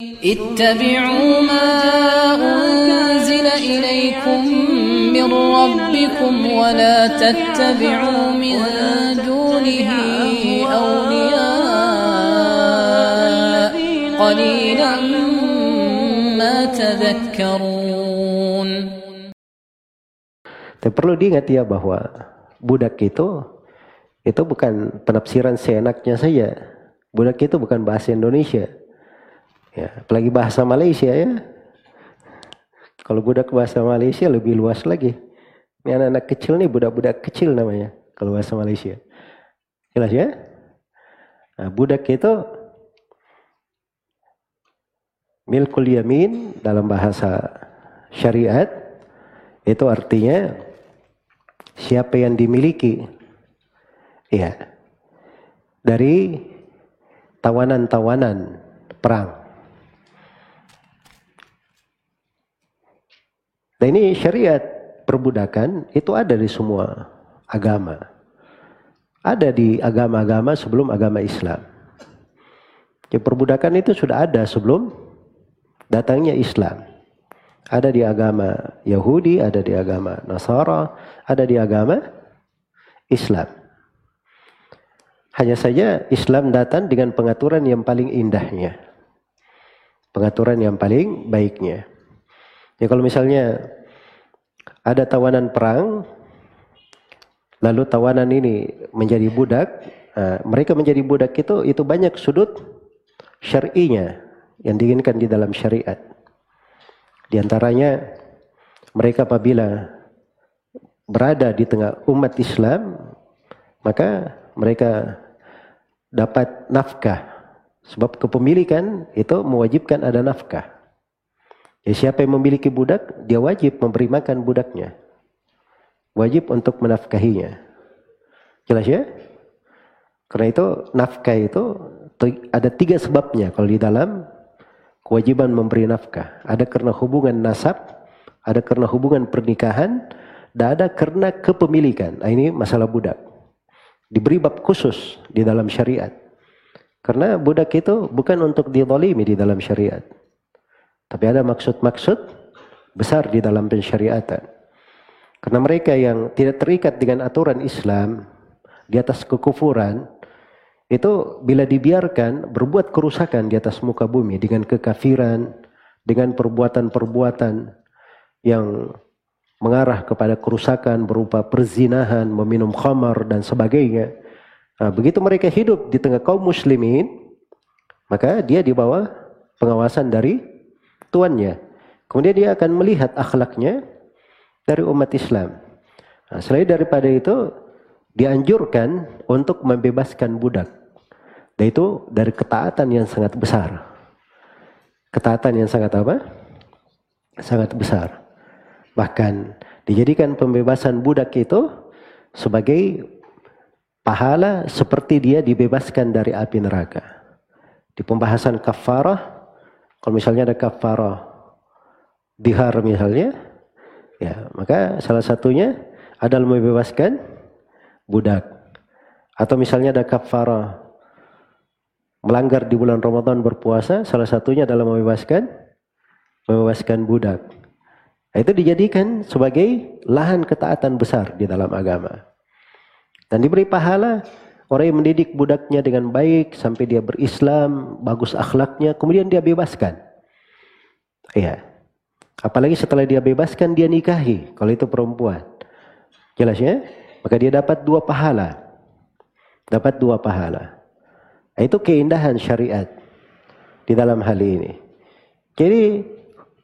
اتبعوا ما أنزل إليكم من ربكم ولا تتبعوا من دونه أولياء قليلا ما تذكرون Tapi perlu diingat ya bahwa budak itu itu bukan penafsiran seenaknya saja. Budak itu bukan bahasa Indonesia. Ya, apalagi bahasa Malaysia ya. Kalau budak bahasa Malaysia lebih luas lagi. Ini anak-anak kecil nih budak-budak kecil namanya kalau bahasa Malaysia. Jelas ya? Nah, budak itu milkul yamin dalam bahasa syariat itu artinya siapa yang dimiliki ya dari tawanan-tawanan perang. Dan ini syariat perbudakan itu ada di semua agama. Ada di agama-agama sebelum agama Islam. Ya, perbudakan itu sudah ada sebelum datangnya Islam. Ada di agama Yahudi, ada di agama Nasara, ada di agama Islam. Hanya saja Islam datang dengan pengaturan yang paling indahnya. Pengaturan yang paling baiknya. Ya kalau misalnya ada tawanan perang, lalu tawanan ini menjadi budak, nah, mereka menjadi budak itu itu banyak sudut syar'inya yang diinginkan di dalam syariat. Di antaranya mereka apabila berada di tengah umat Islam, maka mereka dapat nafkah. Sebab kepemilikan itu mewajibkan ada nafkah. Ya, siapa yang memiliki budak, dia wajib memberi makan budaknya. Wajib untuk menafkahinya. Jelas ya? Karena itu nafkah itu ada tiga sebabnya kalau di dalam kewajiban memberi nafkah. Ada karena hubungan nasab, ada karena hubungan pernikahan, dan ada karena kepemilikan. Nah, ini masalah budak. Diberi bab khusus di dalam syariat. Karena budak itu bukan untuk dizalimi di dalam syariat. Tapi ada maksud-maksud besar di dalam pensyariatan. Karena mereka yang tidak terikat dengan aturan Islam di atas kekufuran, itu bila dibiarkan berbuat kerusakan di atas muka bumi dengan kekafiran, dengan perbuatan-perbuatan yang mengarah kepada kerusakan berupa perzinahan, meminum khamar dan sebagainya. Nah, begitu mereka hidup di tengah kaum muslimin, maka dia di bawah pengawasan dari tuannya. Kemudian dia akan melihat akhlaknya dari umat Islam. Nah, selain daripada itu, dianjurkan untuk membebaskan budak. Dan itu dari ketaatan yang sangat besar. Ketaatan yang sangat apa? Sangat besar. Bahkan dijadikan pembebasan budak itu sebagai pahala seperti dia dibebaskan dari api neraka. Di pembahasan kafarah, kalau misalnya ada kafarah dihar misalnya, ya maka salah satunya adalah membebaskan budak. Atau misalnya ada kafarah melanggar di bulan Ramadan berpuasa salah satunya adalah membebaskan membebaskan budak. Itu dijadikan sebagai lahan ketaatan besar di dalam agama. Dan diberi pahala orang yang mendidik budaknya dengan baik sampai dia berislam, bagus akhlaknya, kemudian dia bebaskan. Iya. Apalagi setelah dia bebaskan dia nikahi kalau itu perempuan. Jelas ya? Maka dia dapat dua pahala. Dapat dua pahala. Nah, itu keindahan syariat di dalam hal ini. Jadi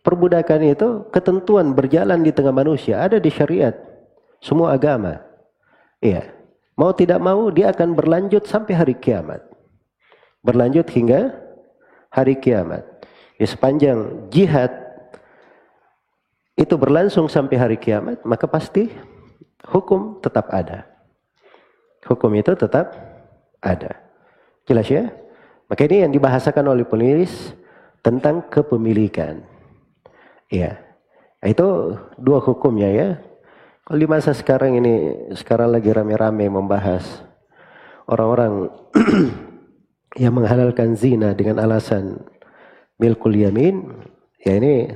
perbudakan itu ketentuan berjalan di tengah manusia ada di syariat semua agama. Iya. Mau tidak mau dia akan berlanjut sampai hari kiamat. Berlanjut hingga hari kiamat. Ya, sepanjang jihad itu berlangsung sampai hari kiamat, maka pasti hukum tetap ada. Hukum itu tetap ada. Jelas ya? Maka ini yang dibahasakan oleh penulis tentang kepemilikan. Nah, itu dua hukumnya ya. Kalau di masa sekarang ini, sekarang lagi rame-rame membahas orang-orang yang menghalalkan zina dengan alasan milkul yamin ya ini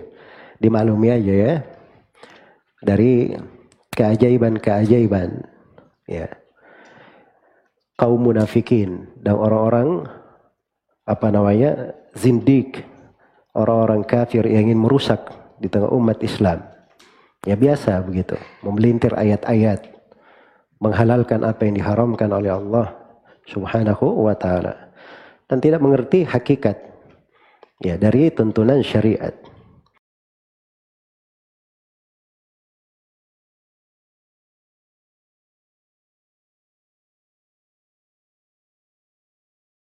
dimaklumi aja ya dari keajaiban-keajaiban ya. Kaum munafikin dan orang-orang apa namanya zindik orang-orang kafir yang ingin merusak di tengah umat Islam ya biasa begitu. Memelintir ayat-ayat. Menghalalkan apa yang diharamkan oleh Allah subhanahu wa ta'ala. Dan tidak mengerti hakikat. Ya dari tuntunan syariat